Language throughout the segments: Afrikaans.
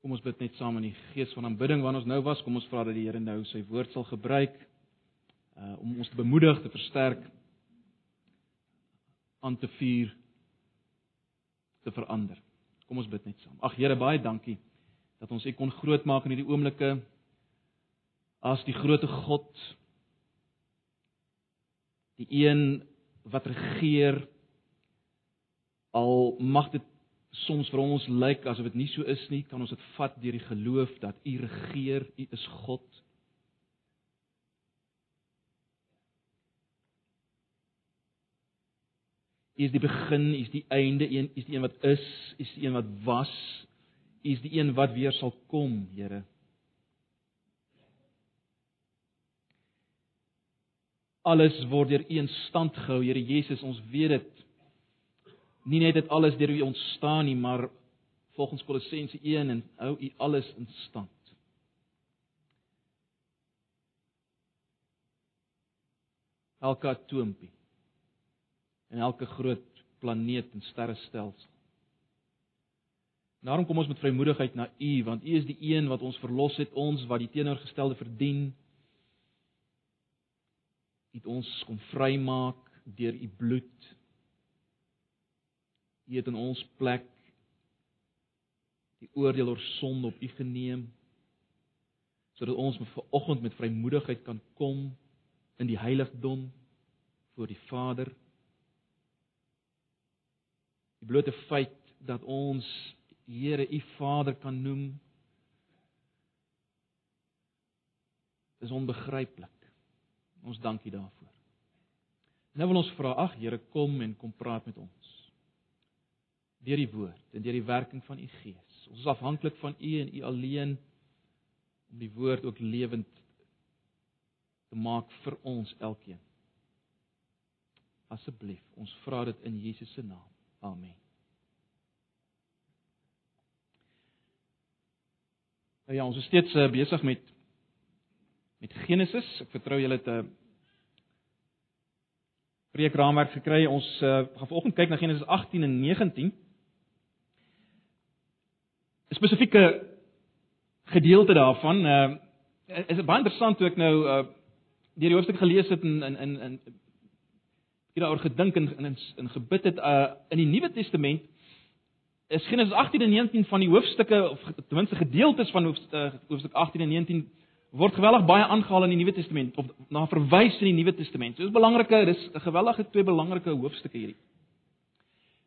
Kom ons bid net saam in die gees van aanbidding waar ons nou was. Kom ons vra dat die Here nou sy woord sal gebruik uh om ons te bemoedig, te versterk, aan te vuur, te verander. Kom ons bid net saam. Ag Here, baie dankie dat ons U kon grootmaak in hierdie oomblikke as die grootte God die een wat regeer al mag dit soms vir ons lyk asof dit nie so is nie, kan ons dit vat deur die geloof dat U regeer, U is God. U is die begin, U is die einde, U is die een wat is, U is die een wat was, U is die een wat weer sal kom, Here. Alles word deur U in stand gehou, Here Jesus, ons weet dit nie net dit alles deur u ontstaan nie, maar volgens Kolossense 1 en hou u alles in stand. Elke atoompie en elke groot planeet en sterrestelsel. Daarom kom ons met vrymoedigheid na U want U is die een wat ons verlos het, ons wat die teenoorgestelde verdien. U het ons kom vrymaak deur U bloed U het in ons plek die oordeel oor sonde op U geneem sodat ons vanoggend met vrymoedigheid kan kom in die heiligdom voor die Vader. Die blote feit dat ons Here U Vader kan noem is onbegryplik. Ons dank U daarvoor. Nou wil ons vra, ag Here, kom en kom praat met ons deur die woord en deur die werking van u gees. Ons is afhanklik van u en u alleen om die woord ook lewend te maak vir ons elkeen. Asseblief, ons vra dit in Jesus se naam. Amen. Nou ja, ons is steeds uh, besig met met Genesis. Ek vertrou julle het 'n uh, preekraamwerk gekry. Ons uh, gaan vanoggend kyk na Genesis 18 en 19. Spesifieke gedeelte daarvan uh is baie interessant toe ek nou uh deur die hoofstuk gelees het en in in in hier daaroor gedink en in in gebid het uh in die Nuwe Testament is Genesis 18 en 19 van die hoofstukke of ten minste gedeeltes van hoofstuk 18 en 19 word geweldig baie aangehaal in die Nuwe Testament of na verwys in die Nuwe Testament. So dis belangrike, dis 'n geweldige twee belangrike hoofstukke hierdie.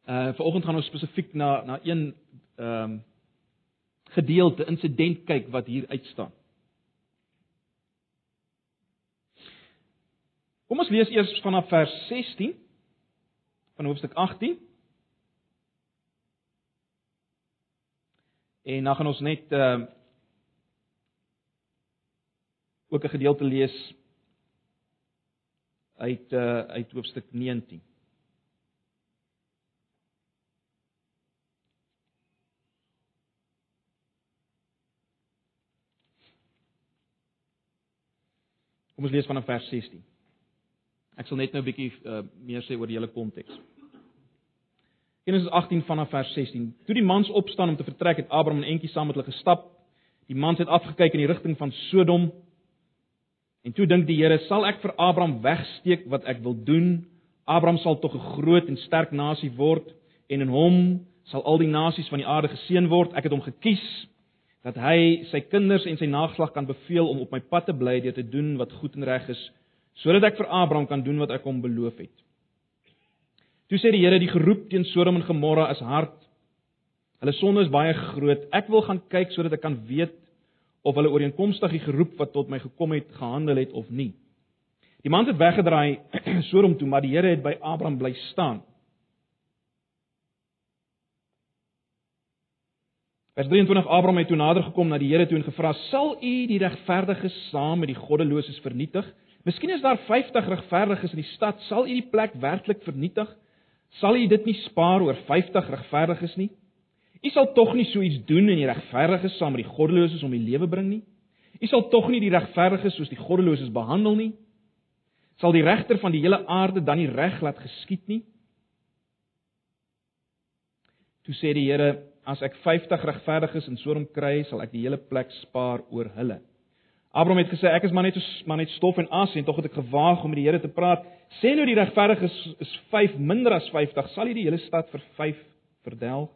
Uh vanoggend gaan ons spesifiek na na een ehm um, gedeelte insident kyk wat hier uitstaan. Kom ons lees eers vanaf vers 16 van hoofstuk 18. En dan gaan ons net uh ook 'n gedeelte lees uit uh uit hoofstuk 19. Kom ons lees vanaf vers 16. Ek sal net nou 'n bietjie uh, meer sê oor die hele konteks. Genesis 18 vanaf vers 16. Toe die mans opstaan om te vertrek, het Abraham en Entjie saam met hulle gestap. Die mans het afgekyk in die rigting van Sodom. En toe dink die Here, sal ek vir Abraham wegsteek wat ek wil doen? Abraham sal tog 'n groot en sterk nasie word en in hom sal al die nasies van die aarde geseën word. Ek het hom gekies dat hy sy kinders en sy nageslag kan beveel om op my pad te bly deur te doen wat goed en reg is, sodat ek vir Abraham kan doen wat ek hom beloof het. Toe sê die Here die geroep teen Sodom en Gomorra is hard. Hulle sonde is baie groot. Ek wil gaan kyk sodat ek kan weet of hulle ooreenkomstig die geroep wat tot my gekom het gehandel het of nie. Die man het weggedraai Sodom toe, maar die Here het by Abraham bly staan. Vers 23 Abraham het toe nader gekom na die Here toe en gevra: "Sal U die regverdiges saam met die goddeloses vernietig? Miskien is daar 50 regverdiges in die stad, sal U die plek werklik vernietig? Sal U dit nie spaar oor 50 regverdiges nie? U sal tog nie so iets doen en die regverdiges saam met die goddeloses om die lewe bring nie? U sal tog nie die regverdiges soos die goddeloses behandel nie? Sal die regter van die hele aarde dan nie reg laat geskied nie?" Toe sê die Here as ek 50 regverdiges in Sodom kry, sal ek die hele plek spaar oor hulle. Abraham het gesê ek is maar net so maar net stof en as en tog het ek gewaag om met die Here te praat. Sê nou die regverdiges is 5 minder as 50, sal hy die hele stad vir 5 verdelg?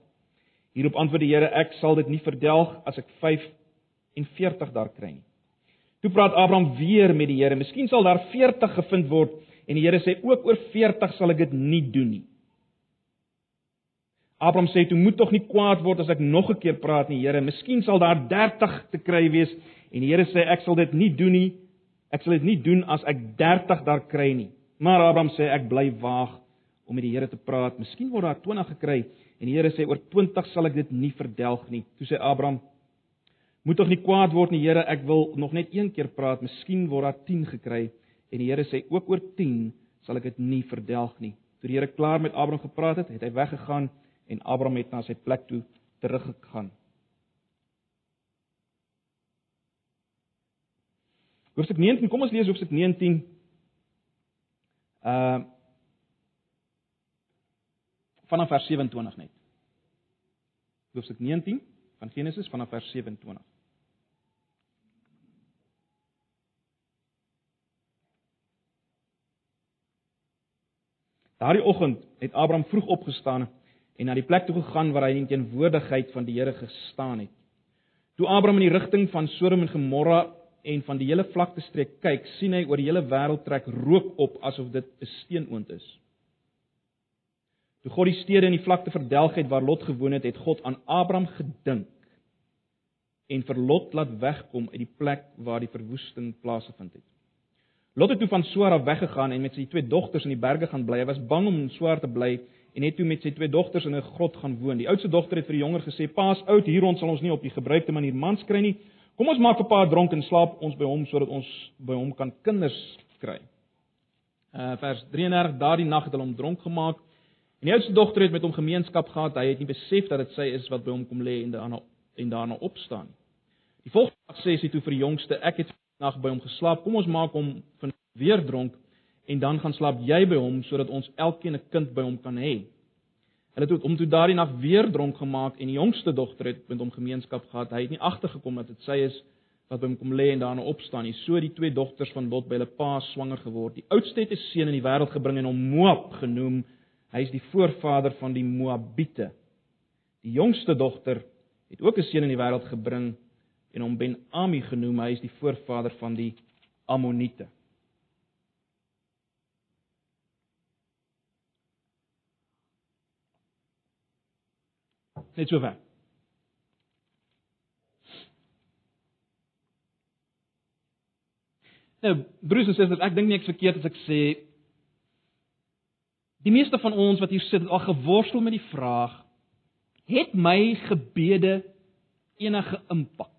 Hierop antwoord die Here ek sal dit nie verdelg as ek 45 daar kry nie. Toe praat Abraham weer met die Here. Miskien sal daar 40 gevind word en die Here sê ook oor 40 sal ek dit nie doen nie. Abraham sê toe moet tog nie kwaad word as ek nog 'n keer praat nie, Here. Miskien sal daar 30 te kry wees en die Here sê ek sal dit nie doen nie. Ek sal dit nie doen as ek 30 daar kry nie. Maar Abraham sê ek bly waag om met die Here te praat. Miskien word daar 20 gekry en die Here sê oor 20 sal ek dit nie verdelg nie. Toe sê Abraham moet tog nie kwaad word nie, Here. Ek wil nog net een keer praat. Miskien word daar 10 gekry en die Here sê ook oor 10 sal ek dit nie verdelg nie. Toe die Here klaar met Abraham gepraat het, het hy weggegaan en Abraham het na sy plek toe teruggegaan. Hoofstuk 19, kom ons lees hoofstuk 19. Uh vanaf vers 27 net. Hoofstuk 19 van Genesis vanaf vers 27. Daardie oggend het Abraham vroeg opgestaan en na die plek toe gegaan waar hy in teenwoordigheid van die Here gestaan het. Toe Abraham in die rigting van Sodom en Gomorra en van die hele vlakte streek kyk, sien hy oor die hele wêreld trek rook op asof dit 'n steenoond is. Toe God die stede en die vlakte verdelg het waar Lot gewoon het, het God aan Abraham gedink en vir Lot laat wegkom uit die plek waar die verwoesting plaasgevind het. Lot het toe van Soar af weggegaan en met sy twee dogters in die berge gaan bly. Hy was bang om in Soar te bly en het toe met sy twee dogters in 'n grot gaan woon. Die oudste dogter het vir die jonger gesê: "Paas oud, hier ons sal ons nie op die gebruikte manier mans kry nie. Kom ons maak 'n paar dronk en slaap ons by hom sodat ons by hom kan kinders kry." Uh vers 33: Daardie nag het hulle hom dronk gemaak. En die oudste dogter het met hom gemeenskap gehad. Hy het nie besef dat dit sy is wat by hom kom lê en daarna en daarna opstaan. Die volgende dag sê sy toe vir die jongste: "Ek het nag by hom geslaap. Kom ons maak hom van weer dronk en dan gaan slaap jy by hom sodat ons elkeen 'n kind by hom kan hê." Hulle het hom toe daardie nag weer dronk gemaak en die jongste dogter het met hom gemeenskap gehad. Hy het nie agtergekom dat dit sy is wat by hom kom lê en daarna opstaan nie. So die twee dogters van Lot by hulle pa swanger geword. Die oudste het 'n seun in die wêreld gebring en hom Moab genoem. Hy is die voorvader van die Moabiete. Die jongste dogter het ook 'n seun in die wêreld gebring en hom Ben-Ami genoem. Hy is die voorvader van die Ammoniete. Net so ver. Nou, broers en susters, ek dink nie ek verkeerd as ek sê die meeste van ons wat hier sit het al geworstel met die vraag: het my gebede enige impak?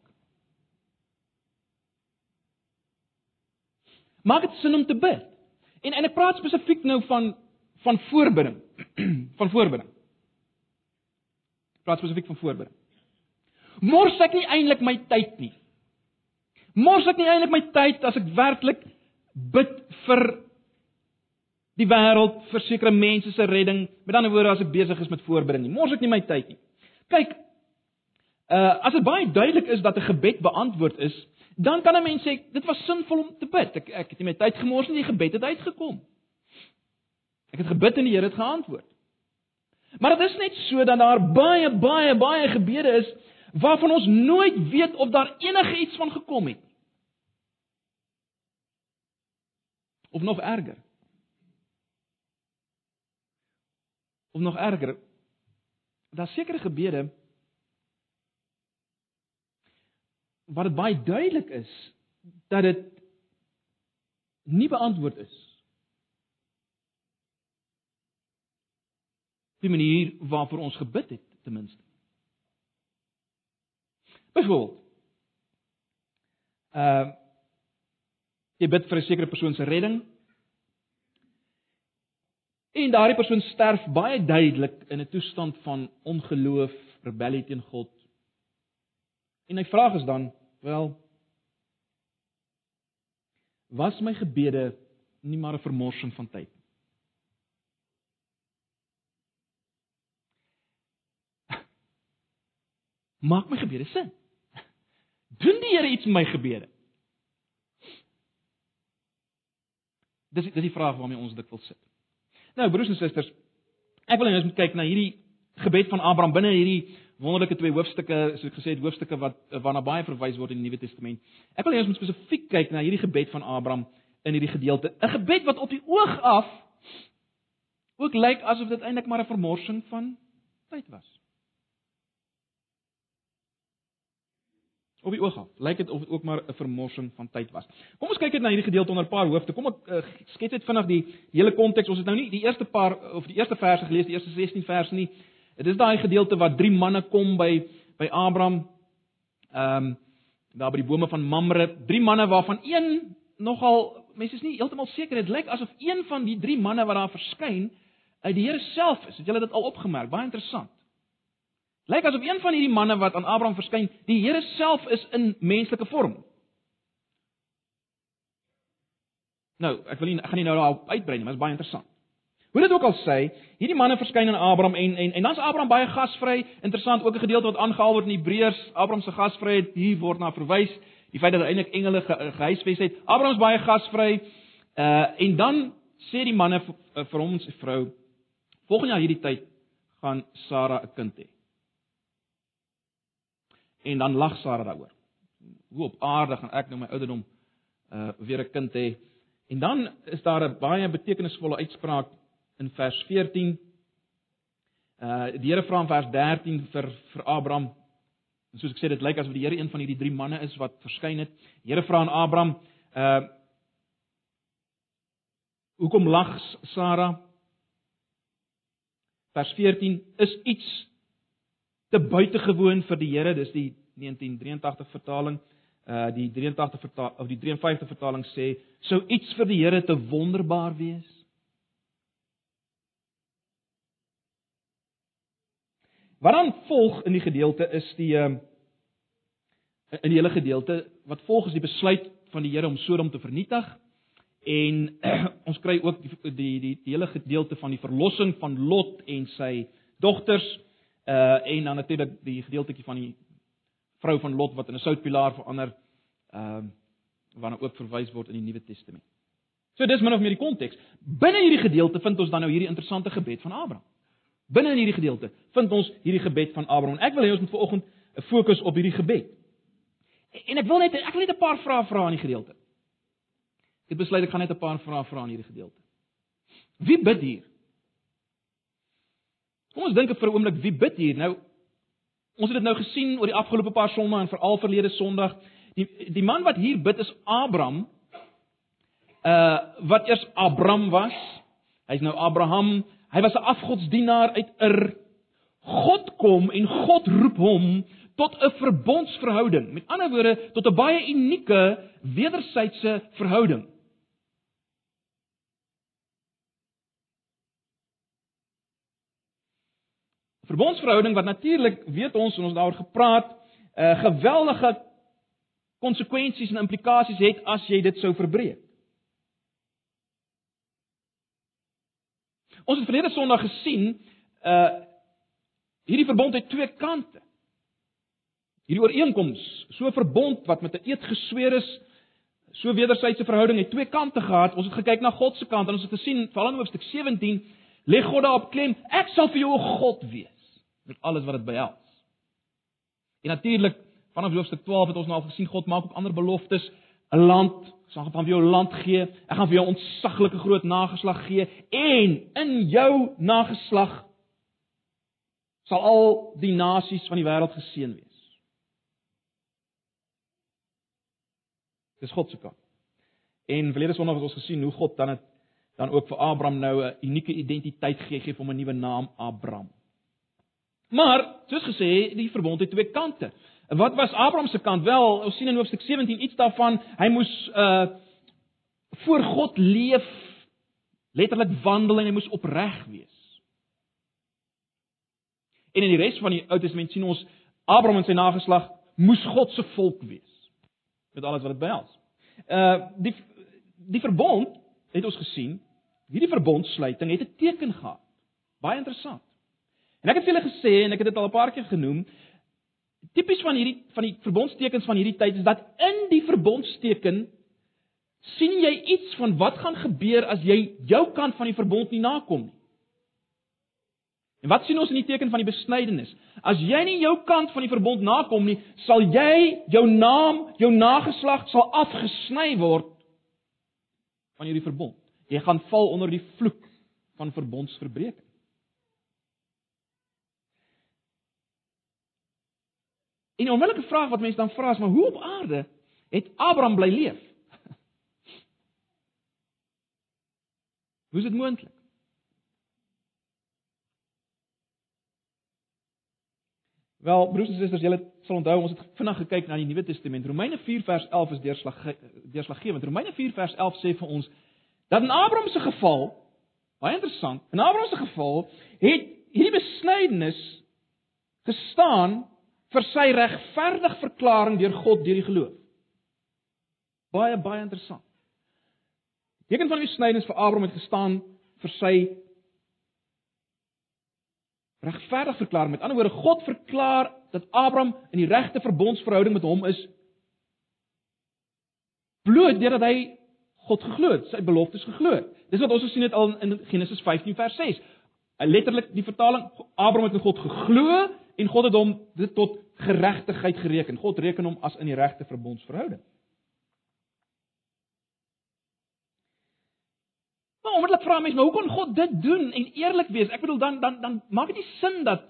Maak dit sin om te bid? En en ek praat spesifiek nou van van voorbidding, van voorbidding praat spesifiek van voorbereiding. Mors ek nie eintlik my tyd nie. Mors ek nie eintlik my tyd as ek werklik bid vir die wêreld, vir sekere mense se redding, met ander woorde as ek besig is met voorbereiding nie. Mors ek nie my tyd nie. Kyk, uh as dit baie duidelik is dat 'n gebed beantwoord is, dan kan 'n mens sê dit was sinvol om te bid. Ek ek het nie my tyd gemors nie, die gebed het uitgekom. Ek het gebid en die Here het geantwoord. Maar dit is net so dat daar baie baie baie gebede is waarvan ons nooit weet of daar enige iets van gekom het. Of nog erger. Of nog erger. Daar sekerre gebede waar dit baie duidelik is dat dit nie beantwoord is die manier waarvoor ons gebid het ten minste. Byvoorbeeld. Uh, jy bid vir 'n sekere persoon se redding. En daardie persoon sterf baie duidelik in 'n toestand van ongeloof, rebellie teen God. En my vraag is dan, wel was my gebede nie maar 'n vermorsing van tyd Maak my gebede sin. Doen die Here iets met my gebede? Dis dis die vraag waarmee ons dikwels sit. Nou broers en susters, ek wil ons moet kyk na hierdie gebed van Abraham binne hierdie wonderlike twee hoofstukke, soos ek gesê het, hoofstukke wat waarna baie verwys word in die Nuwe Testament. Ek wil ons moet spesifiek kyk na hierdie gebed van Abraham in hierdie gedeelte. 'n Gebed wat op die oog af ook lyk asof dit eintlik maar 'n vermorsing van tyd was. Op die oog af lyk dit of dit ook maar 'n vermorsing van tyd was. Kom ons kyk net na hierdie gedeelte onder 'n paar hoofde. Kom ek uh, skets net vinnig die hele konteks. Ons het nou nie die eerste paar of die eerste verse gelees, die eerste 16 verse nie. Dit is daai gedeelte waar drie manne kom by by Abraham. Ehm um, daar by die bome van Mamre, drie manne waarvan een nogal mense is nie heeltemal seker dit lyk asof een van die drie manne wat daar verskyn uit die Here self is. Het julle dit al opgemerk? Baie interessant. Lyk asof een van hierdie manne wat aan Abraham verskyn, die Here self is in menslike vorm. Nou, ek wil nie ek gaan nie nou daarop uitbrei nie, maar dit is baie interessant. Hoe dit ook al sê, hierdie manne verskyn aan Abraham en en en dan's Abraham baie gasvry. Interessant ook 'n gedeelte wat aangehaal word in Hebreërs, Abraham se gasvryheid hier word na verwys. Die feit dat hy eintlik engele ge, gehuisves het. Abraham is baie gasvry. Uh en dan sê die manne vir, vir hom sy vrou, volgende jaar hierdie tyd gaan Sara 'n kind hê. En dan lag Sara daaroor. Hoe op aarde gaan ek nou my ouderdom uh weer 'n kind hê? En dan is daar 'n baie betekenisvolle uitspraak in vers 14. Uh die Here vra in vers 13 vir vir Abraham. En soos ek sê dit lyk asof die Here een van hierdie drie manne is wat verskyn het. Die Here vra aan Abraham, uh Hoekom lag Sara? Vers 14 is iets te buitengewoon vir die Here, dis die 1983 vertaling. Uh die 83 vertaling of die 53 vertaling sê sou iets vir die Here te wonderbaar wees. Wat dan volg in die gedeelte is die ehm in die hele gedeelte wat volg is die besluit van die Here om Sodom te vernietig en ons kry ook die die die, die hele gedeelte van die verlossing van Lot en sy dogters uh en dan natuurlik die gedeeltjie van die vrou van Lot wat in 'n soutpilaar verander ehm uh, waarna ook verwys word in die Nuwe Testament. So dis min of meer die konteks. Binne hierdie gedeelte vind ons dan nou hierdie interessante gebed van Abraham. Binne in hierdie gedeelte vind ons hierdie gebed van Abraham. En ek wil hê ons moet vanoggend 'n fokus op hierdie gebed. En ek wil net ek wil net 'n paar vrae vra in die gedeelte. Ek besluit ek gaan net 'n paar vrae vra in hierdie gedeelte. Wie bid hier? Kom ons dink vir 'n oomblik wie bid hier? Nou ons het dit nou gesien oor die afgelope paar sondae en veral verlede Sondag. Die die man wat hier bid is Abraham. Uh wat eers Abram was. Hy's nou Abraham. Hy was 'n afgodsdienaar uit Ur. God kom en God roep hom tot 'n verbondsverhouding. Met ander woorde, tot 'n baie unieke wederwysige verhouding. Verbondsverhouding wat natuurlik, weet ons, ons daaroor gepraat, uh, geweldige konsekwensies en implikasies het as jy dit sou verbreek. Ons het verlede Sondag gesien, uh hierdie verbond het twee kante. Hierdie ooreenkoms, so verbond wat met 'n eed gesweer is, so wederwysige verhouding het twee kante gehad. Ons het gekyk na God se kant en ons het gesien, veral in Hoofstuk 17, lê God daarop klem, ek sal vir jou 'n God wees met alles wat dit behels. En natuurlik, vanaf Hoofstuk 12 het ons nou al gesien God maak ook ander beloftes, 'n land, ek sal van jou land gee, ek gaan vir jou ontsaglike groot nageslag gee en in jou nageslag sal al die nasies van die wêreld geseën wees. Dis God se kant. En verlede Sondag het ons gesien hoe God dan het dan ook vir Abraham nou 'n unieke identiteit gee, gee hom 'n nuwe naam, Abraham. Maar, soos gesê, die verbond het twee kante. Wat was Abraham se kant? Wel, ons sien in Hoofstuk 17 iets daarvan. Hy moes uh voor God leef, letterlik wandel en hy moes opreg wees. En in die res van die Ou Testament sien ons Abraham en sy nageslag moes God se volk wees met alles wat dit behels. Uh die die verbond het ons gesien, hierdie verbondsluiting het 'n teken gehad. Baie interessant. En ek het vir julle gesê en ek het dit al 'n paar keer genoem, tipies van hierdie van die verbondstekens van hierdie tyd is dat in die verbondsteken sien jy iets van wat gaan gebeur as jy jou kant van die verbond nie nakom nie. En wat sien ons in die teken van die besnydenis? As jy nie jou kant van die verbond nakom nie, sal jy jou naam, jou nageslag sal afgesny word van hierdie verbond. Jy gaan val onder die vloek van verbondsverbreeking. En 'n onmiddellike vraag wat mense dan vra is, maar hoe op aarde het Abraham bly leef? Hoe is dit moontlik? Wel, broers en susters, julle sal onthou ons het vinnig gekyk na die Nuwe Testament. Romeine 4 vers 11 is deurslag deurslaggewend. Romeine 4 vers 11 sê vir ons dat in Abraham se geval, baie interessant, in Abraham se geval het hierdie besnydenis gestaan vir sy regverdig verklaring deur God deur die geloof. Baie baie interessant. Teken van die besnydenis vir Abraham het gestaan vir sy regverdig verklaring. Met ander woorde, God verklaar dat Abraham in die regte verbondsverhouding met hom is bloot deurdat hy God geglo het, sy beloftes geglo het. Dis wat ons gesien het al in Genesis 15 vers 6. Letterlik die vertaling Abraham het in God geglo en God het hom dit tot geregtigheid gereken. God reken hom as in die regte verbondsverhouding. Maar onmiddellik vra mense, maar hoe kon God dit doen en eerlik wees? Ek bedoel dan dan dan maak dit nie sin dat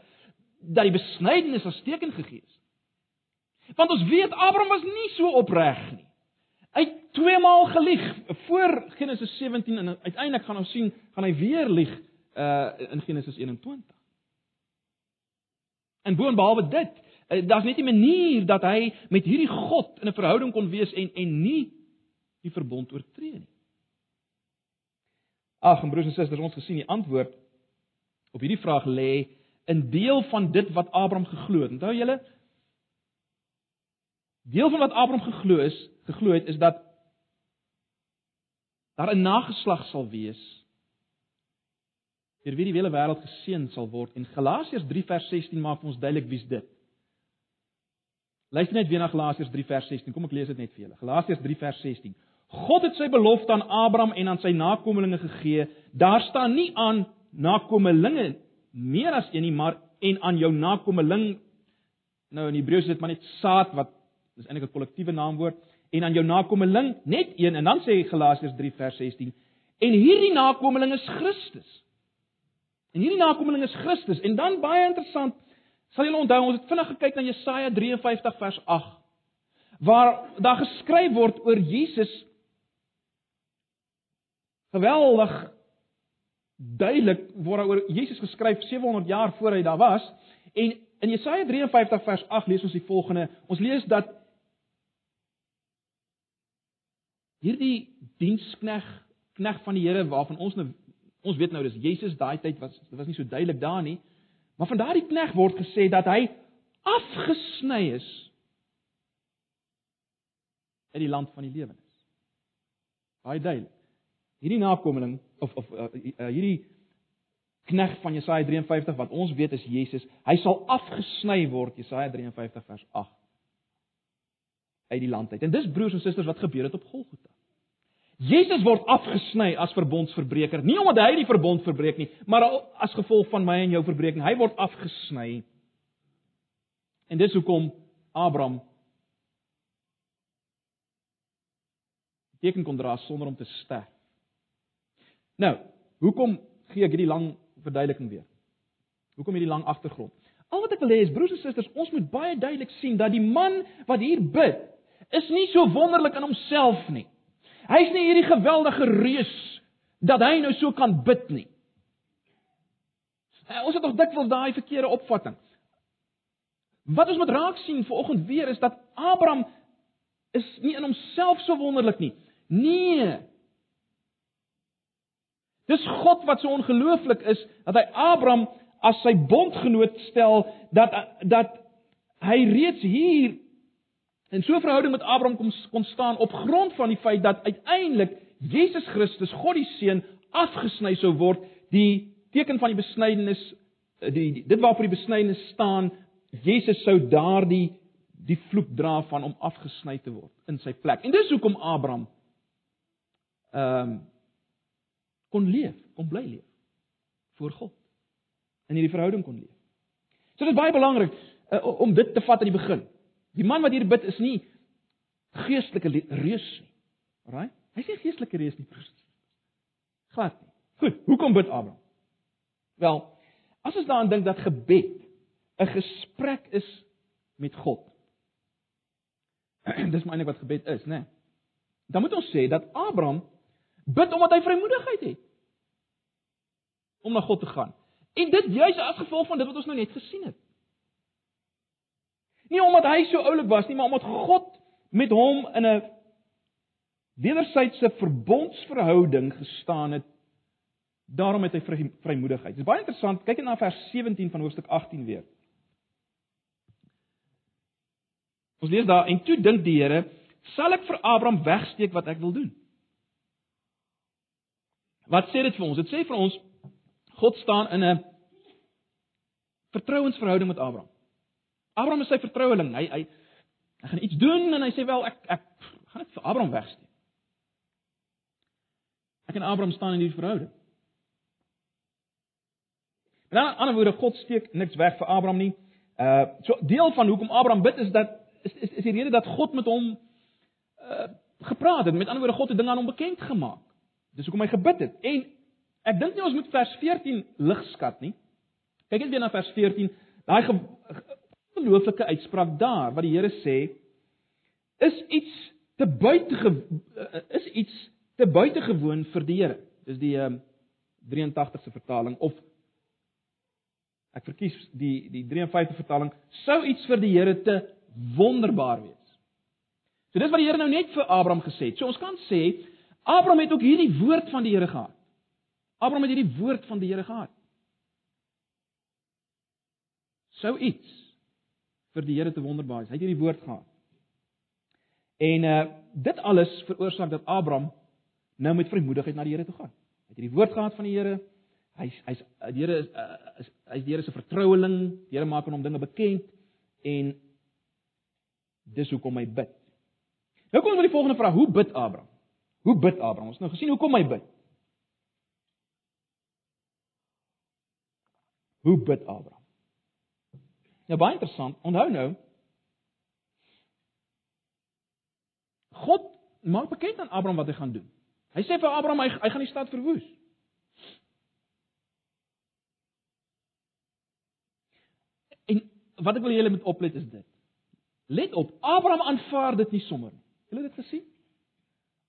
dat die besnydenis as teken gegee is. Want ons weet Abraham was nie so opreg nie. Hy het twee maal gelieg voor Genesis 17 en uiteindelik gaan ons sien gaan hy weer lieg uh in Genesis 21. En boonbehalwe dit, uh, daar's net 'n manier dat hy met hierdie God in 'n verhouding kon wees en en nie die verbond oortree nie. Ag, broers en susters, ons gesien die antwoord op hierdie vraag lê in deel van dit wat Abraham geglo het. Onthou julle? Deel van wat Abraham geglo is, geglo het is dat daar 'n nageslag sal wees deur wie die hele wêreld geseën sal word en Galasiërs 3 vers 16 maak vir ons duidelik wie's dit. Luister net weer na Galasiërs 3 vers 16. Kom ek lees dit net vir julle. Galasiërs 3 vers 16. God het sy belofte aan Abraham en aan sy nakommelinge gegee. Daar staan nie aan nakommelinge meer as een nie, maar en aan jou nakommeling. Nou in Hebreëus is dit maar net saad wat is eintlik 'n kollektiewe naamwoord en aan jou nakommeling net een en dan sê Galasiërs 3 vers 16 en hierdie nakommeling is Christus. En hierdie nakommeling is Christus. En dan baie interessant sal julle onthou ons het vinnig gekyk na Jesaja 53 vers 8 waar daar geskryf word oor Jesus geweldig duidelik word oor Jesus geskryf 700 jaar voor hy daar was. En in Jesaja 53 vers 8 lees ons die volgende. Ons lees dat hierdie dienskneg kneg van die Here waarvan ons nou ons weet nou dis Jesus daai tyd was dit was nie so duidelik daar nie maar van daardie kneg word gesê dat hy afgesny is uit die land van die lewenes baie duidelik hierdie nakommeling of of uh, uh, hierdie knegg van Jesaja 53 wat ons weet is Jesus, hy sal afgesny word Jesaja 53 vers 8 uit die land uit. En dis broers en susters wat gebeur het op Golgotha. Jesus word afgesny as verbondsverbreker, nie omdat hy die verbond verbreek nie, maar as gevolg van my en jou verbreeking. Hy word afgesny. En dis hoekom Abraham teken kon dra sonder om te sterf. Nou, hoekom gee ek hierdie lang verduideliking weer? Hoekom hierdie lang agtergrond? Al wat ek wil hê is broers en susters, ons moet baie duidelik sien dat die man wat hier bid, is nie so wonderlik in homself nie. Hy's nie hierdie geweldige reus dat hy nou so kan bid nie. Ons het tog dikwels daai verkeerde opvatting. Wat ons moet raak sien vanoggend weer is dat Abraham is nie in homself so wonderlik nie. Nee, Dis God wat so ongelooflik is dat hy Abraham as sy bondgenoot stel dat dat hy reeds hier in so 'n verhouding met Abraham kom kon staan op grond van die feit dat uiteindelik Jesus Christus, God die Seun, afgesny sou word, die teken van die besnydenis die, die dit waarvoor die besnydenis staan Jesus sou daardie die vloek dra van om afgesny te word in sy plek. En dis hoekom Abraham ehm um, kon leef, kon bly leef voor God. In hierdie verhouding kon leef. So dit is baie belangrik uh, om dit te vat aan die begin. Die man wat hier bid is nie geestelike reus nie. Alraai? Hy's nie geestelike reus nie. Glad nie. Goed, hoekom bid Abraham? Wel, as ons daaraan dink dat gebed 'n gesprek is met God. Dis maar eintlik wat gebed is, né? Nee? Dan moet ons sê dat Abraham bid omdat hy vrymoedigheid het om na God te gaan. En dit juis as gevolg van dit wat ons nou net gesien het. Nie omdat hy so oulik was nie, maar omdat God met hom in 'n wederwysige verbondsverhouding gestaan het. Daarom het hy vry, vrymoedigheid. Dit is baie interessant. Kyk net na vers 17 van hoofstuk 18 weer. Ons lees daar en toe dink die Here, sal ek vir Abraham wegsteek wat ek wil doen? Wat sê dit vir ons? Dit sê vir ons God staan in 'n vertrouensverhouding met Abraham. Abraham is sy vertroueling. Hy hy hy gaan iets doen en hy sê wel ek ek gaan dit vir Abraham wegsteek. Ek en Abraham staan in hierdie verhouding. Maar aan die ander woorde God steek niks weg vir Abraham nie. Uh so deel van hoekom Abraham bid is dat is is, is die rede dat God met hom uh gepraat het. Met ander woorde God het dinge aan hom bekend gemaak. Dis hoekom hy gebid het. En ek dink nie ons moet vers 14 lig skat nie. Kyk net weer na vers 14. Daai gelooflike uitspraak daar wat die Here sê is iets te buite eh, is iets te buitengewoon vir die Here. Dis die um, 83ste vertaling of ek verkies die die 53ste vertaling sou iets vir die Here te wonderbaar wees. So dis wat die Here nou net vir Abraham gesê het. So ons kan sê Abraham het ook hierdie woord van die Here gehad. Abraham het hierdie woord van die Here gehad. Sou iets vir die Here te wonderbaar wees. Hy het hierdie woord gehad. En uh dit alles veroorsaak dat Abraham nou met vrymoedigheid na die Here toe gaan. Hy het hierdie woord gehad van die Here. Hy's hy's die Here is uh, is hy's die Here se vertroueling. Die Here maak aan hom dinge bekend en dis hoekom hy bid. Nou kom ons by die volgende vraag: Hoe bid Abraham? Hoe bid Abraham? Ons nou gesien hoekom hy bid. Hoe bid Abraham? Nou baie interessant. Onthou nou God maak bekend aan Abraham wat hy gaan doen. Hy sê vir Abraham hy, hy gaan die stad verwoes. En wat ek wil julle moet oplet is dit. Let op, Abraham aanvaar dit nie sommer nie. Julle het dit gesien?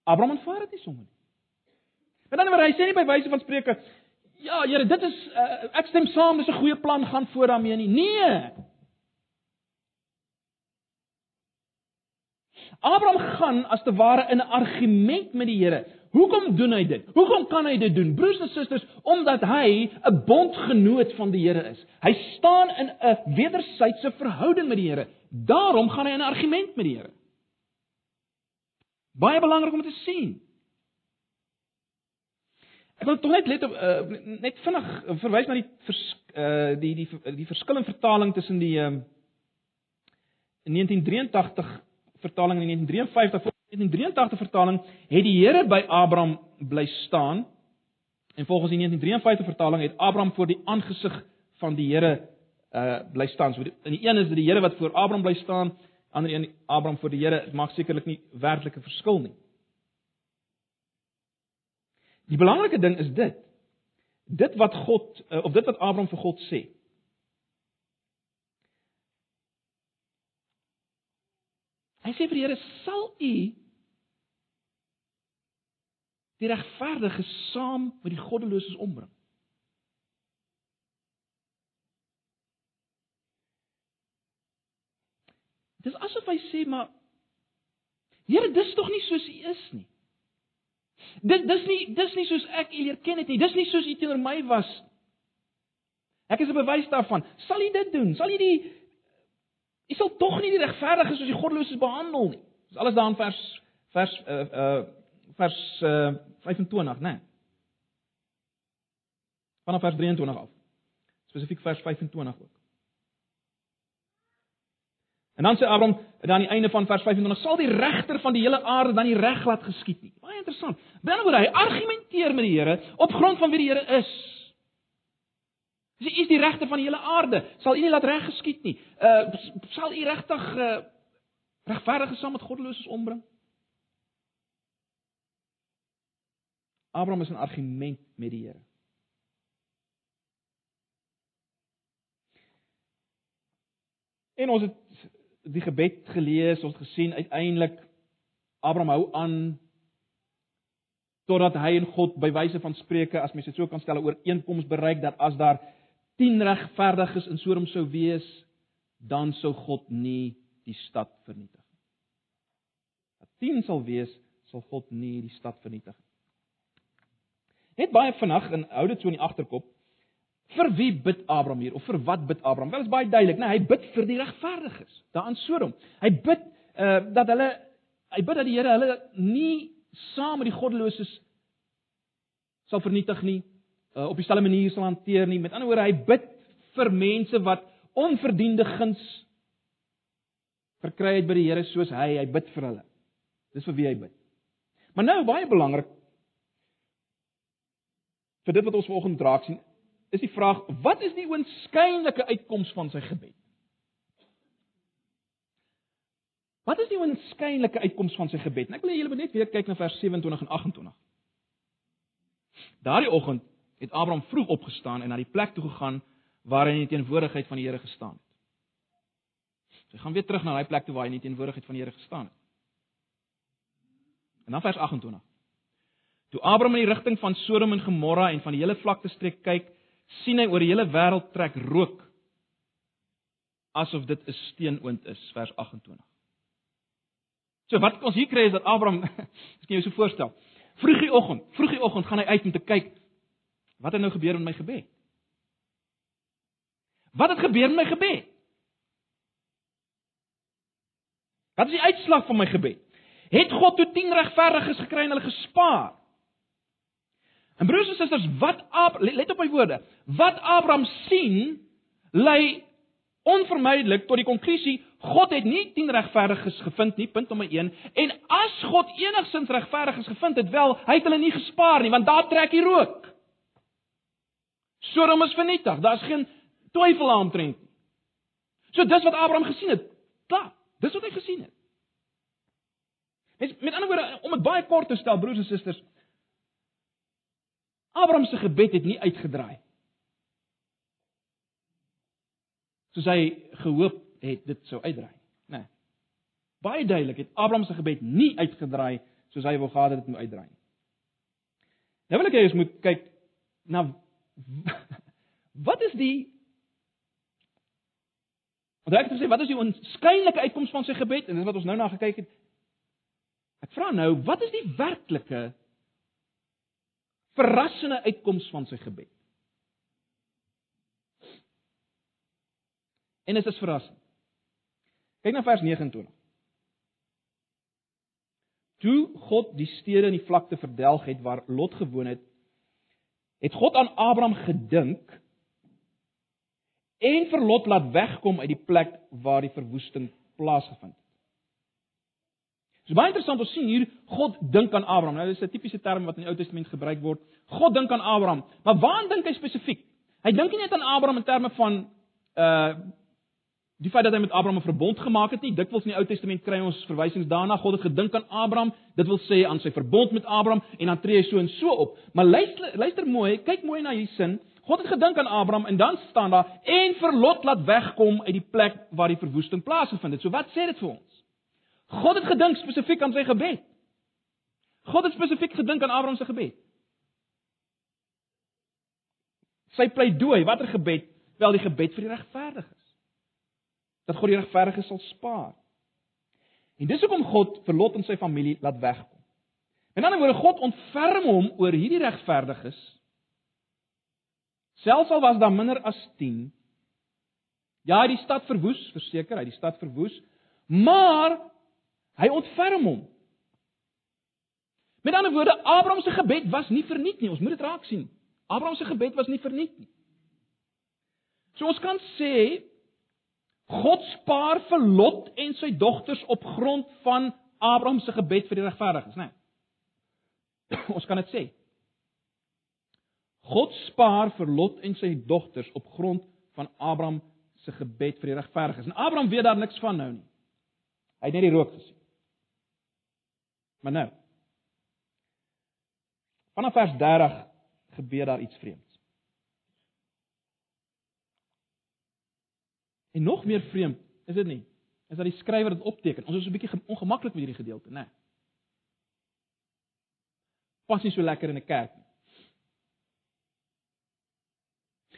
Abraham aanvaar dit nie sommer nie. Met ander woorde, hy sê nie by wyse van spreuke, ja, Here, dit is uh, ek stem saam, dis 'n goeie plan, gaan voor daarmee nie. Nee. Abraham gaan as te ware in 'n argument met die Here. Hoekom doen hy dit? Hoekom kan hy dit doen? Broers en susters, omdat hy 'n bondgenoot van die Here is. Hy staan in 'n wederwysige verhouding met die Here. Daarom gaan hy in 'n argument met die Here. Baie belangrik om te sien. Ek wil tog net let op uh, net vinnig verwys na die vers, uh, die die die, die verskillende vertaling tussen die um, ehm, 1983 vertaling en 1953 1983 vertaling het die Here by Abraham bly staan en volgens die 1953 vertaling het Abraham voor die aangesig van die Here uh bly staan. So in die een is dit die Here wat voor Abraham bly staan ander een Abraham voor die Here, dit maak sekerlik nie werklike verskil nie. Die belangrike ding is dit. Dit wat God eh, of dit wat Abraham vir God sê. Hy sê vir die Here, "Sal U die regverdige saam met die goddeloses ombring?" Dis asof hy sê maar Here, dis tog nie soos U is nie. Dit dis nie dis nie soos ek U leer ken het nie. Dis nie soos U teenoor my was. Ek is 'n bewys daarvan. Sal U dit doen? Sal U die U sal tog nie die regverdiges soos die goddeloses behandel nie. Dis alles daar in vers vers uh uh vers uh 25, né? Nee. Vanaf vers 23 af. Spesifiek vers 25 ook. En dan sê Abraham dan aan die einde van vers 25 sal die regter van die hele aarde dan nie reg laat geskied nie. Baie interessant. Dan word hy argumenteer met die Here op grond van wie die Here is. Hy is die regter van die hele aarde. Sal u nie laat reg geskied nie. Uh sal u regtig uh regverdiges saam met goddeloses ombring? Abraham is 'n argument met die Here. En ons het die gebed gelees, ons gesien uiteindelik Abraham hou aan totdat hy en God by wyse van spreuke as mens dit so kan stel 'n ooreenkoms bereik dat as daar 10 regverdiges in Sodom sou wees, dan sou God nie die stad vernietig nie. Dat 10 sal wees, sal God nie die stad vernietig nie. Net baie vinnig en hou dit so in die agterkop. Vir wie bid Abraham hier of vir wat bid Abraham? Wel is baie duidelik, né? Nee, hy bid vir die regverdiges daar in Sodom. Hy bid uh dat hulle hy bid dat die Here hulle nie saam met die goddeloses sal vernietig nie, uh op dieselfde manier sal hanteer nie. Met ander woorde, hy bid vir mense wat onverdiende guns verkry het by die Here soos hy, hy bid vir hulle. Dis vir wie hy bid. Maar nou baie belangrik vir dit wat ons vanoggend raak sien, is die vraag: wat is die oënskynlike uitkoms van sy gebed? Wat is die oënskynlike uitkoms van sy gebed? En ek wil julle net weer kyk na vers 27 en 28. Daardie oggend het Abraham vroeg opgestaan en na die plek toe gegaan waar hy in die teenwoordigheid van die Here gestaan het. So hy gaan weer terug na daai plek toe waar hy in die teenwoordigheid van die Here gestaan het. En dan vers 28. Toe Abraham in die rigting van Sodom en Gomorra en van die hele vlakte streek kyk, sien hy oor die hele wêreld trek rook asof dit 'n steenoond is vers 28. So wat ons hier kry is dat Abraham, ek kan jou so voorstel, vroegie oggend, vroegie oggend gaan hy uit om te kyk wat het nou gebeur met my gebed? Wat het gebeur met my gebed? Wat is die uitslag van my gebed? Het God toe 10 regverdiges gekry en hulle gespaar? En broers en susters, wat Ab let op my woorde. Wat Abraham sien, lei onvermydelik tot die konklusie God het nie 10 regverdiges gevind nie, punt nommer 1. En as God enigsins regverdiges gevind het, wel, hy het hulle nie gespaar nie, want daar trek hy rook. Sodom is vernietig. Daar's geen twyfel aantrent nie. So dis wat Abraham gesien het. Klaar, dis wat hy gesien het. Met, met ander woorde, om dit baie kort te stel, broers en susters, Abraham se gebed het nie uitgedraai. Soos hy gehoop het dit sou uitdraai, né? Nee. Baie duidelik het Abraham se gebed nie uitgedraai soos hy wou gehad het dit moet uitdraai nie. Nou wil ek hê ons moet kyk na wat is die Want ek het gesê wat is die onskynlike uitkoms van sy gebed en dis wat ons nou na gekyk het. Ek vra nou, wat is die werklike verrassende uitkoms van sy gebed. En dit is verrassend. Kyk na vers 29. Toe God die stede in die vlakte verdelg het waar Lot gewoon het, het God aan Abraham gedink en vir Lot laat wegkom uit die plek waar die verwoesting plaasgevind het. Dit is baie interessant om sien hier God dink aan Abraham. Nou dis 'n tipiese term wat in die Ou Testament gebruik word. God dink aan Abraham. Maar waaraan dink hy spesifiek? Hy dink nie net aan Abraham in terme van uh die feit dat hy met Abraham 'n verbond gemaak het nie. Dikwels in die Ou Testament kry ons verwysings daarna. God het gedink aan Abraham. Dit wil sê aan sy verbond met Abraham en dan tree hy so en so op. Maar luister luister mooi, kyk mooi na hierdie sin. God het gedink aan Abraham en dan staan daar en vir Lot laat wegkom uit die plek waar die verwoesting plaasgevind het. So wat sê dit vir ons? God het gedink spesifiek aan sy gebed. God het spesifiek gedink aan Abraham se gebed. Sy pleidooi, watter gebed? Wel die gebed vir die regverdiges. Dat God die regverdiges sal spaar. En dis hoekom God vir Lot en sy familie laat wegkom. En dan word God ontferm hom oor hierdie regverdiges. Selfs al was daar minder as 10. Ja, die stad verwoes, verseker, hy die stad verwoes, maar Hy ontferm hom. Met ander woorde, Abraham se gebed was nie verniet nie. Ons moet dit raak sien. Abraham se gebed was nie verniet nie. So ons kan sê God spaar vir Lot en sy dogters op grond van Abraham se gebed vir die regverdiges, né? Nee. Ons kan dit sê. God spaar vir Lot en sy dogters op grond van Abraham se gebed vir die regverdiges. En Abraham weet daar niks van nou nie. Hy het net die rook gesien. Maar nou. Vanaf vers 30 gebeur daar iets vreemds. En nog meer vreemd, is dit nie? Is dat die skrywer dit opteken. Ons is 'n bietjie ongemaklik met hierdie gedeelte, né? Nee. Pas nie so lekker in 'n kerk nie.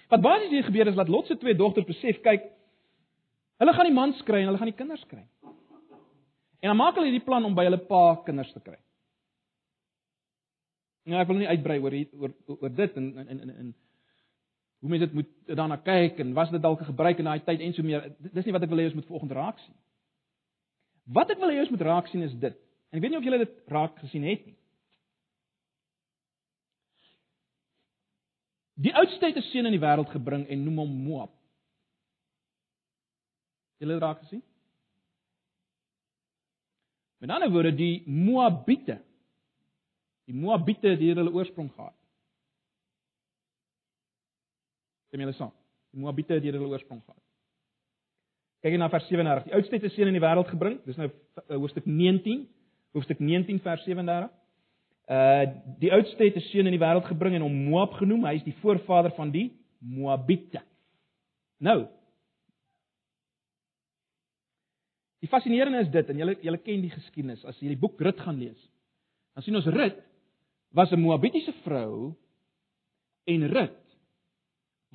Wat basies hier gebeur is dat Lot se twee dogters besef, kyk, hulle gaan die mans kry en hulle gaan die kinders kry. En dan maak hulle hierdie plan om by hulle pa kinders te kry. Nou ek wil nie uitbrei oor oor oor dit en en en en hoe mense dit moet daarna kyk en was dit dalk gebruik in daai tyd en so meer. Dis nie wat ek wil hê ons moet vanoggend raak sien. Wat ek wil hê ons moet raak sien is dit. En ek weet nie of julle dit raak gesien het nie. Die oudste het 'n seun in die wêreld gebring en noem hom Moab. Julle raak gesien? Met ander woorde, die Moabiete. Die Moabiete het hier hulle oorsprong gehad. Stem julle saam? Die Moabiete het hier hulle oorsprong gehad. Kyk na vers 37. Die oudste het 'n seun in die wêreld gebring. Dis nou eh, hoofstuk 19, hoofstuk 19 vers 37. Uh die oudste het 'n seun in die wêreld gebring en hom Moab genoem. Hy is die voorvader van die Moabiete. Nou. Die fascinerende is dit en julle julle ken die geskiedenis as jy die boek Rut gaan lees. Dan sien ons Rut was 'n Moabitiese vrou en Rut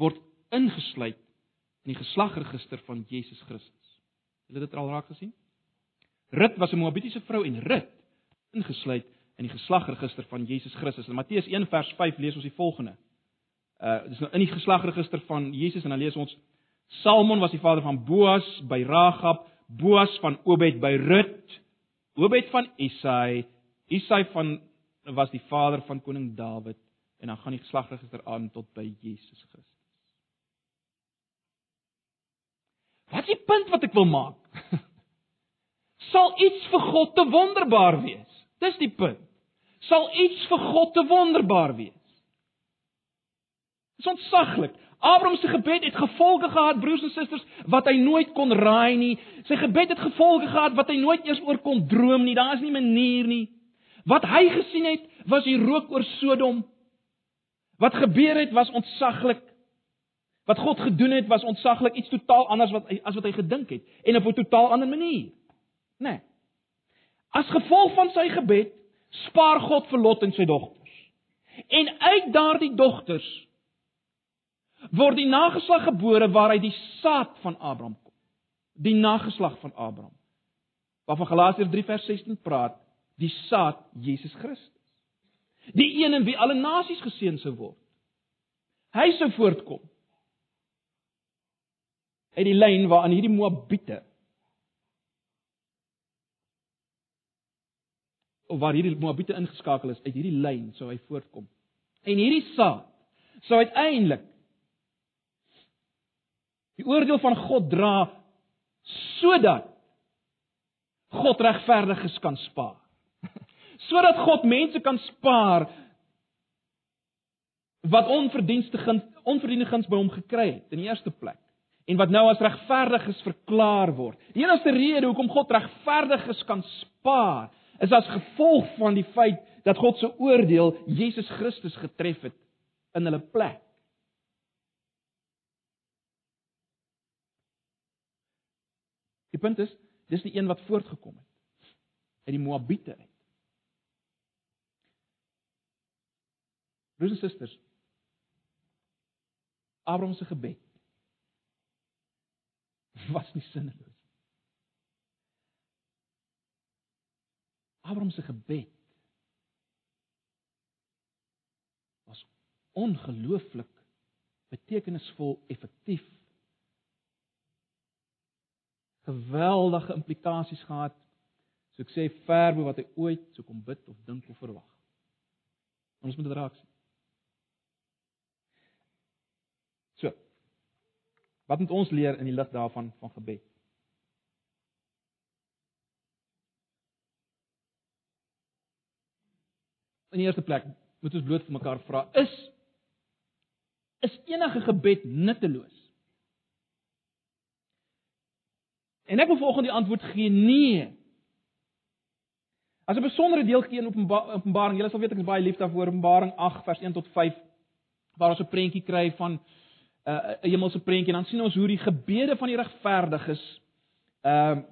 word ingesluit in die geslagregister van Jesus Christus. Julle het dit al raak gesien? Rut was 'n Moabitiese vrou en Rut ingesluit in die geslagregister van Jesus Christus. In Matteus 1 vers 5 lees ons die volgende. Uh dis nou in die geslagregister van Jesus en dan lees ons Salmon was die vader van Boas by Ragab, Boas van Obed by Rut, Obed van Isai, Isai van was die vader van koning Dawid en dan gaan die geslagregister aan tot by Jesus Christus. Wat is die punt wat ek wil maak? Sal iets vir God te wonderbaar wees? Dis die punt. Sal iets vir God te wonderbaar wees? Dis ontsaglik. Abraham se gebed het gevolge gehad, broers en susters, wat hy nooit kon raai nie. Sy gebed het gevolge gehad wat hy nooit eers oor kon droom nie. Daar is nie 'n manier nie. Wat hy gesien het, was die rook oor Sodom. Wat gebeur het, was ontsaglik. Wat God gedoen het was ontsaglik iets totaal anders wat as wat hy gedink het en op 'n totaal ander manier. Né? Nee. As gevolg van sy gebed spaar God vir Lot en sy dogters. En uit daardie dogters word die nageslag gebore waaruit die saad van Abraham kom. Die nageslag van Abraham. Waarvan Galasiërs 3 vers 16 praat, die saad Jesus Christus. Die een in wie alle nasies geseën sou word. Hy sou voortkom uit die lyn waarin hierdie Moabiete of waar hierdie Moabiete ingeskakel is, uit hierdie lyn sou hy voortkom. En hierdie saad sou uiteindelik die oordeel van God dra sodat God regverdiges kan spaar. sodat God mense kan spaar wat onverdienstige onverdiende guns by hom gekry het in die eerste plek en wat nou as regverdiges verklaar word. Die enigste rede hoekom God regverdiges kan spaar, is as gevolg van die feit dat God se oordeel Jesus Christus getref het in hulle plek. Die punt is, dis die een wat voortgekom het uit die Moabiete uit. Broers en susters, Abraham se gebed was nie sinneloos. Abraham se gebed was ongelooflik betekenisvol, effektief. Geweldige implikasies gehad. So ek sê ver bo wat hy ooit sou kom bid of dink of verwag. Ons moet dit raak sien. So. Wat moet ons leer in die lig daarvan van gebed? In die eerste plek moet ons bloot vir mekaar vra: is is enige gebed nutteloos? En ek wil volgens die antwoord gee: nee. As 'n besondere deel gee in Openbaring, julle sal weet ek is baie lief daarvoor Openbaring 8 vers 1 tot 5 waar ons 'n prentjie kry van uh, 'n hemelse prentjie en dan sien ons hoe die gebede van die regverdiges ehm uh,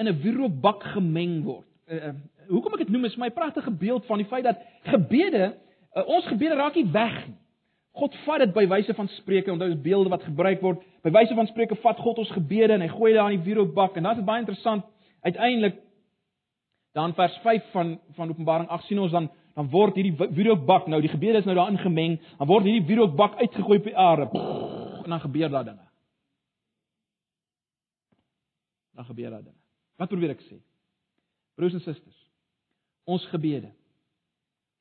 in 'n wierookbak gemeng word. Uh, uh, hoekom ek dit noem is my pragtige beeld van die feit dat gebede uh, ons gebede raak nie weg nie. God vat dit by wyse van spreuke, onthou dis beelde wat gebruik word. By wyse van spreuke vat God ons gebede en hy gooi dit daar in die wierookbak en dan is dit baie interessant uiteindelik dan vers 5 van van Openbaring 8 sien ons dan dan word hierdie wierookbak nou die gebede is nou daarin gemeng, dan word hierdie wierookbak uitgegooi op die aarde. En dan gebeur daar dinge. Dan gebeur daar dinge. Wat probeer ek sê? Broers en susters, ons gebede.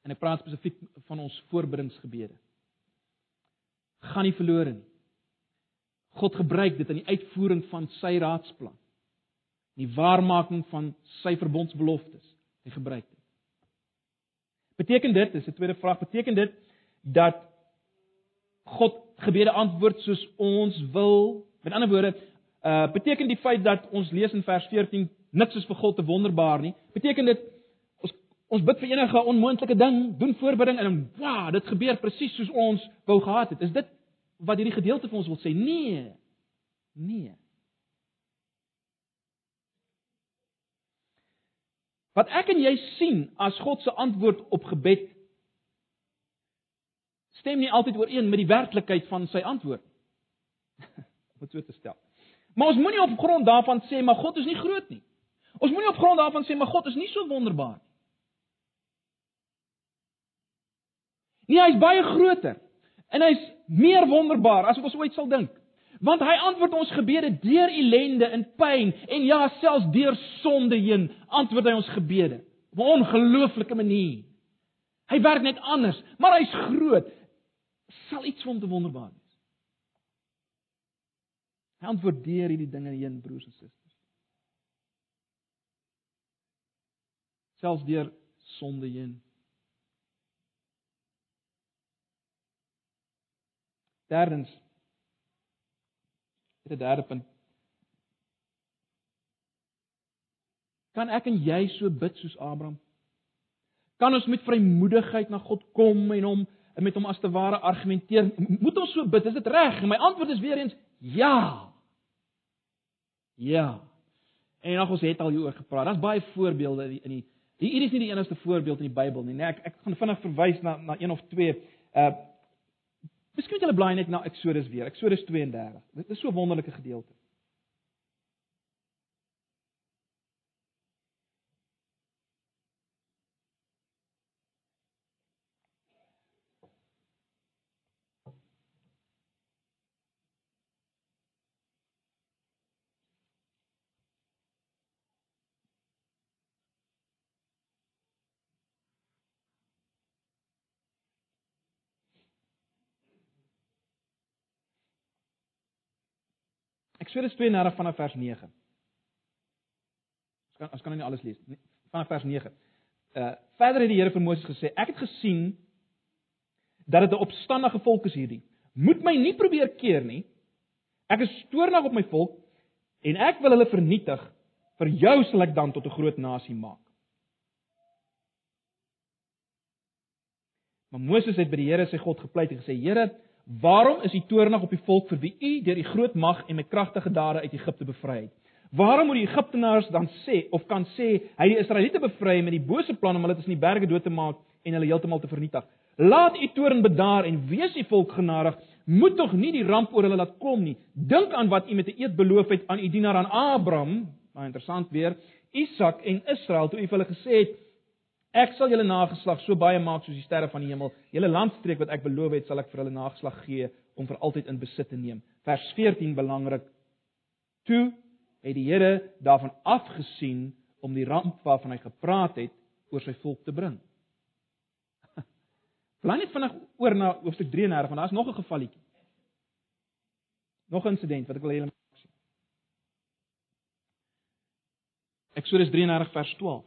En ek praat spesifiek van ons voorbiddingsgebede. gaan nie verlore nie. God gebruik dit in die uitvoering van sy raadsplan. Die waarmaking van sy verbondsbeloftes. Hy gebruik dit. Beteken dit, dis 'n tweede vraag, beteken dit dat God gebede antwoord soos ons wil? Met ander woorde, uh beteken die feit dat ons lees in vers 14 niks is vir God te wonderbaar nie? Beteken dit ons ons bid vir enige onmoontlike ding, doen voorbidding en wow, dit gebeur presies soos ons wou gehad het. Is dit wat hierdie gedeelte vir ons wil sê? Nee. Nee. Wat ek en jy sien as God se antwoord op gebed stem nie altyd ooreen met die werklikheid van sy antwoord. Om dit so te stel. Maar ons moenie op grond daarvan sê maar God is nie groot nie. Ons moenie op grond daarvan sê maar God is nie so wonderbaar nie. Nee, hy's baie groter en hy's meer wonderbaar as wat ons ooit sal dink. Want hy antwoord ons gebede deur ellende en pyn en ja, selfs deur sonde heen, antwoord hy ons gebede op 'n ongelooflike manier. Hy werk net anders, maar hy's groot. Sal iets van te wonderbaar wees. Hy antwoord deur hierdie dinge heen, broers en susters. Selfs deur sonde heen. Derdens 'n derde punt. Kan ek en jy so bid soos Abraham? Kan ons met vrymoedigheid na God kom en hom en met hom as te ware argumenteer? Moet ons so bid? Is dit reg? My antwoord is weer eens ja. Ja. En nog ons het al hieroor gepraat. Daar's baie voorbeelde in die hier is nie die enigste voorbeeld in die Bybel nie. Nee, ek ek gaan vinnig verwys na na een of twee. Uh Miskien moet julle blaai net na Eksodus weer. Eksodus 32. Dit is so 'n wonderlike gedeelte. Eksodus 32 vanaf vers 9. Ons kan ons kan nou nie alles lees nie. Vanaf vers 9. Uh verder het die Here vir Moses gesê: Ek het gesien dat dit 'n opstandige volk is hierdie. Moet my nie probeer keer nie. Ek is toornig op my volk en ek wil hulle vernietig. Vir jou sal ek dan tot 'n groot nasie maak. Maar Moses het by die Here sy God gepleit en gesê: Here, Waarom is u toornig op die volk vir wie u deur die groot mag en met kragtige dade uit Egipte bevry het? Waarom moet die Egiptenaars dan sê of kan sê hy die Israeliete bevry met die bose plan om hulle tussen die berge dood te maak en hulle heeltemal te vernietig? Laat u toorn bedaar en wees u volk genadig. Moet tog nie die ramp oor hulle laat kom nie. Dink aan wat u met 'n eed beloof het aan u dienaar aan Abraham, baie interessant weer, Isak en Israel toe u vir hulle gesê het Ek sal julle nageslag so baie maak soos die sterre van die hemel. Julle landstreek wat ek beloof het, sal ek vir hulle nageslag gee om vir altyd in besit te neem. Vers 14 belangrik. Toe het die Here daarvan afgesien om die ramp waarvan hy gepraat het oor sy volk te bring. Bly net vinnig oor na hoofstuk 33 want daar's nog 'n gevalletjie. Nog 'n insident wat ek wil hê julle moet sien. Eksodus 33 vers 12.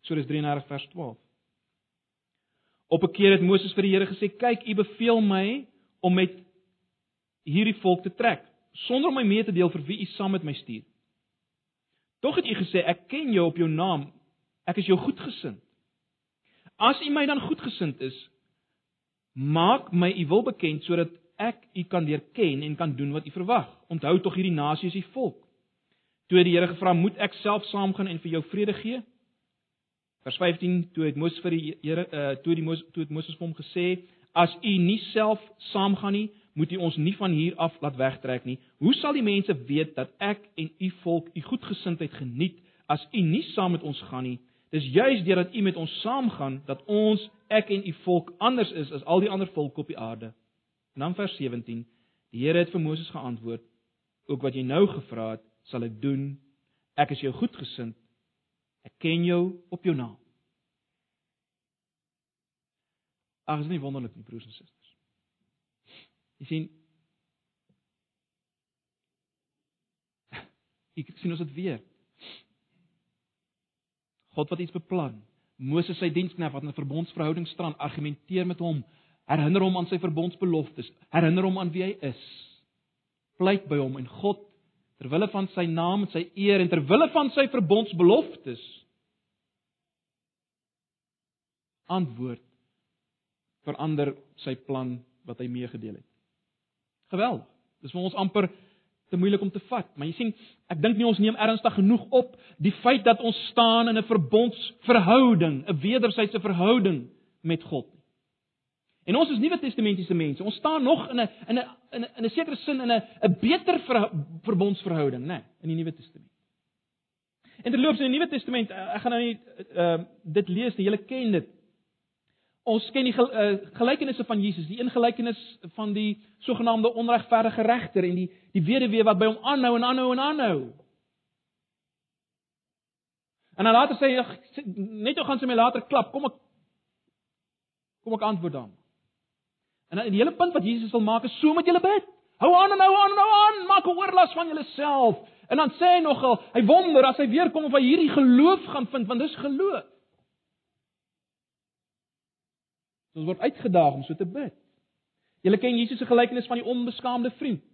Eksodus 33 vers 12. Op 'n keer het Moses vir die Here gesê: "Kyk, U beveel my om met hierdie volk te trek, sonder om my mee te deel vir wie U saam met my stuur. Tog het U gesê: Ek ken jou op jou naam. Ek is jou goedgesind. As U my dan goedgesind is, maak my U wil bekend sodat ek U kan leer ken en kan doen wat U verwag. Onthou tog hierdie nasie is U volk." Toe die Here gevra, "Moet ek self saamgaan en vir jou vrede gee?" Vers 15 toe het Moses vir die Here uh, toe die Moses toe het Moses vir hom gesê as u nie self saamgaan nie moet u ons nie van hier af laat wegtrek nie. Hoe sal die mense weet dat ek en u volk u goedgesindheid geniet as u nie saam met ons gaan nie? Dis juis deurdat u met ons saamgaan dat ons ek en u volk anders is as al die ander volke op die aarde. En dan vers 17 die Here het vir Moses geantwoord ook wat jy nou gevra het sal ek doen. Ek is jou goedgesind Ek ken jou op jou naam. Ag, is nie wonderlik nie, broers en susters. Jy sien Ek sien ons dit weer. God wat iets beplan. Moses sy diensknegt wat in 'n verbondsverhouding staan, argumenteer met hom, herinner hom aan sy verbondsbeloftes, herinner hom aan wie hy is. Pleit by hom en God ter wille van sy naam en sy eer en ter wille van sy verbondsbeloftes antwoord verander sy plan wat hy meegedeel het. Geweldig. Dis vir ons amper te moeilik om te vat, maar jy sien, ek dink nie ons neem ernstig genoeg op die feit dat ons staan in 'n verbondsverhouding, 'n wederwysige verhouding met God nie. En ons is Nuwe Testamentiese mense. Ons staan nog in 'n in 'n in in 'n sekere sin in 'n 'n beter ver, verbondsverhouding, né, nee, in die Nuwe Testament. En terloops in die Nuwe Testament, eh, ek gaan nou nie uh dit lees nie, julle ken dit. Ons ken die uh, gelykenisse van Jesus, die een gelykenis van die sogenaamde onregverdige regter en die die weduwee wat by hom aanhou en aanhou en aanhou. En dan later sê hy net hoe gaan sy my later klap? Kom ek kom ek antwoord dan. En die hele punt wat Jesus wil maak is so moet julle bid. Hou aan en hou aan en hou aan, maak 'n oorlas van julleself. En dan sê hy nogal, hy wonder as hy weer kom of hy hierdie geloof gaan vind, want dis geloof. Ons word uitgedaag om so te bid. Julle ken Jesus se gelykenis van die onbeskaamde vriend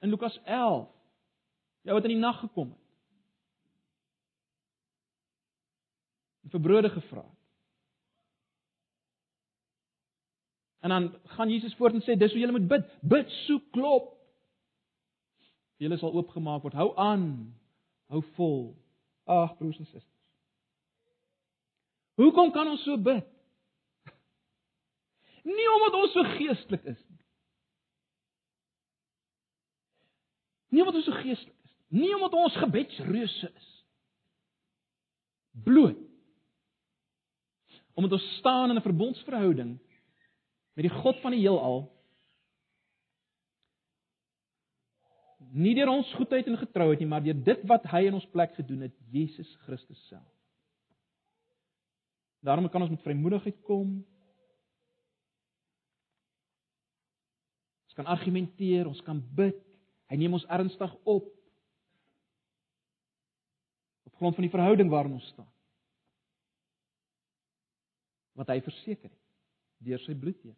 in Lukas 11. Jy wat in die nag gekom het. En vir brode gevra het. En dan gaan Jesus voort en sê dis hoe jy moet bid. Bid so klop. Julle sal oopgemaak word. Hou aan. Hou vol. Ag broers en susters. Hoekom kan ons so bid? Nie omdat ons so geestelik is nie. Nie omdat ons so geestelik is nie. Nie omdat ons gebedsreuse is. Bloot. Omdat ons staan in 'n verbondsverhouding met die God van die heelal nie deur ons goedheid en getrouheid nie maar deur dit wat hy in ons plek gedoen het Jesus Christus self. Daarom kan ons met vrymoedigheid kom. Ons kan argumenteer, ons kan bid. Hy neem ons ernstig op. Op grond van die verhouding waarin ons staan. Wat hy verseker het deur sy bloed heen.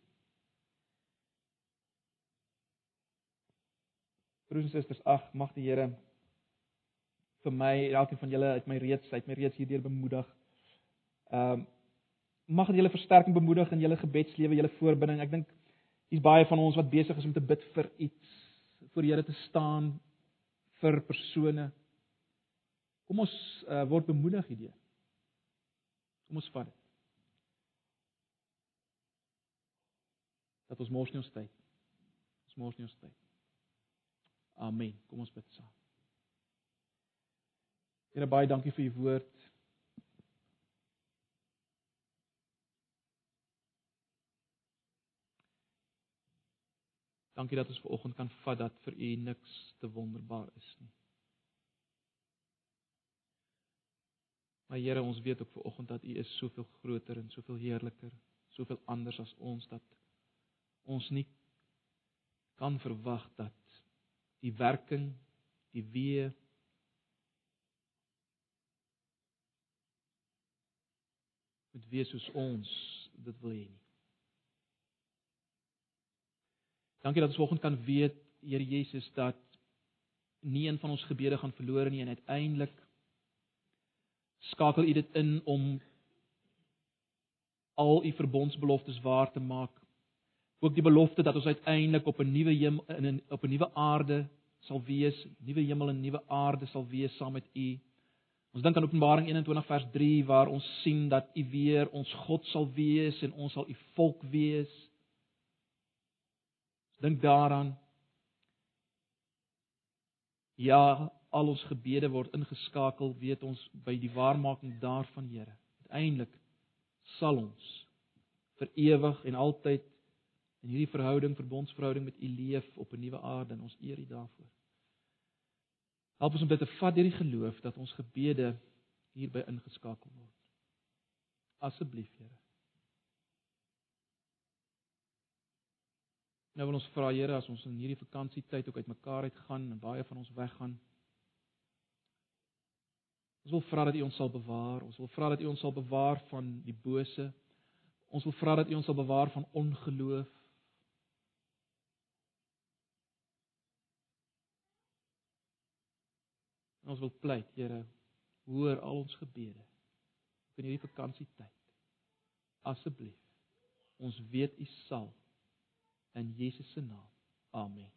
Broers en susters, ag, mag die Here vir my, elkeen van julle uit my reeds, uit my reeds hierdeur bemoedig. Ehm um, mag dit julle versterk en bemoedig in julle gebedslewe, julle voorbinding. Ek dink hier's baie van ons wat besig is om te bid vir iets, voor die Here te staan vir persone. Kom ons uh, word bemoedig hierdeur. Kom ons vat dit. Dat ons mors nie ons tyd. Ons mors nie ons tyd. Amen. Kom ons bid saam. Here baie dankie vir u woord. Dankie dat ons ver oggend kan vat dat vir u niks te wonderbaar is nie. Maar Here, ons weet ook ver oggend dat u is soveel groter en soveel heerliker, soveel anders as ons dat ons nie kan verwag dat die werking, die weë moet wees soos ons dit wil hê nie. Dankie dat ons vanoggend kan weet, Here Jesus, dat nie een van ons gebede gaan verlore nie en uiteindelik skakel U dit in om al U verbondsbeloftes waar te maak. Ook die belofte dat ons uiteindelik op 'n nuwe hemel in 'n op 'n nuwe aarde sal wees, nuwe hemel en nuwe aarde sal wees saam met U. Ons dink aan Openbaring 21 vers 3 waar ons sien dat U weer ons God sal wees en ons sal U volk wees. Dink daaraan Ja, al ons gebede word ingeskakel, weet ons by die waarmaking daarvan, Here. Uiteindelik sal ons vir ewig en altyd in hierdie verhouding, verbondsverhouding met U leef op 'n nuwe aarde en ons eer U daarvoor. Help ons om dit te vat deur die geloof dat ons gebede hierby ingeskakel word. Asseblief, Here. Nou wil ons vra Here as ons in hierdie vakansietyd ook uitmekaar uitgaan en baie van ons weggaan. Ons wil vra dat U ons sal bewaar. Ons wil vra dat U ons sal bewaar van die bose. Ons wil vra dat U ons sal bewaar van ongeloof. En ons wil pleit, Here, hoor al ons gebede in hierdie vakansietyd. Asseblief. Ons weet U sal in Jesus se naam. Amen.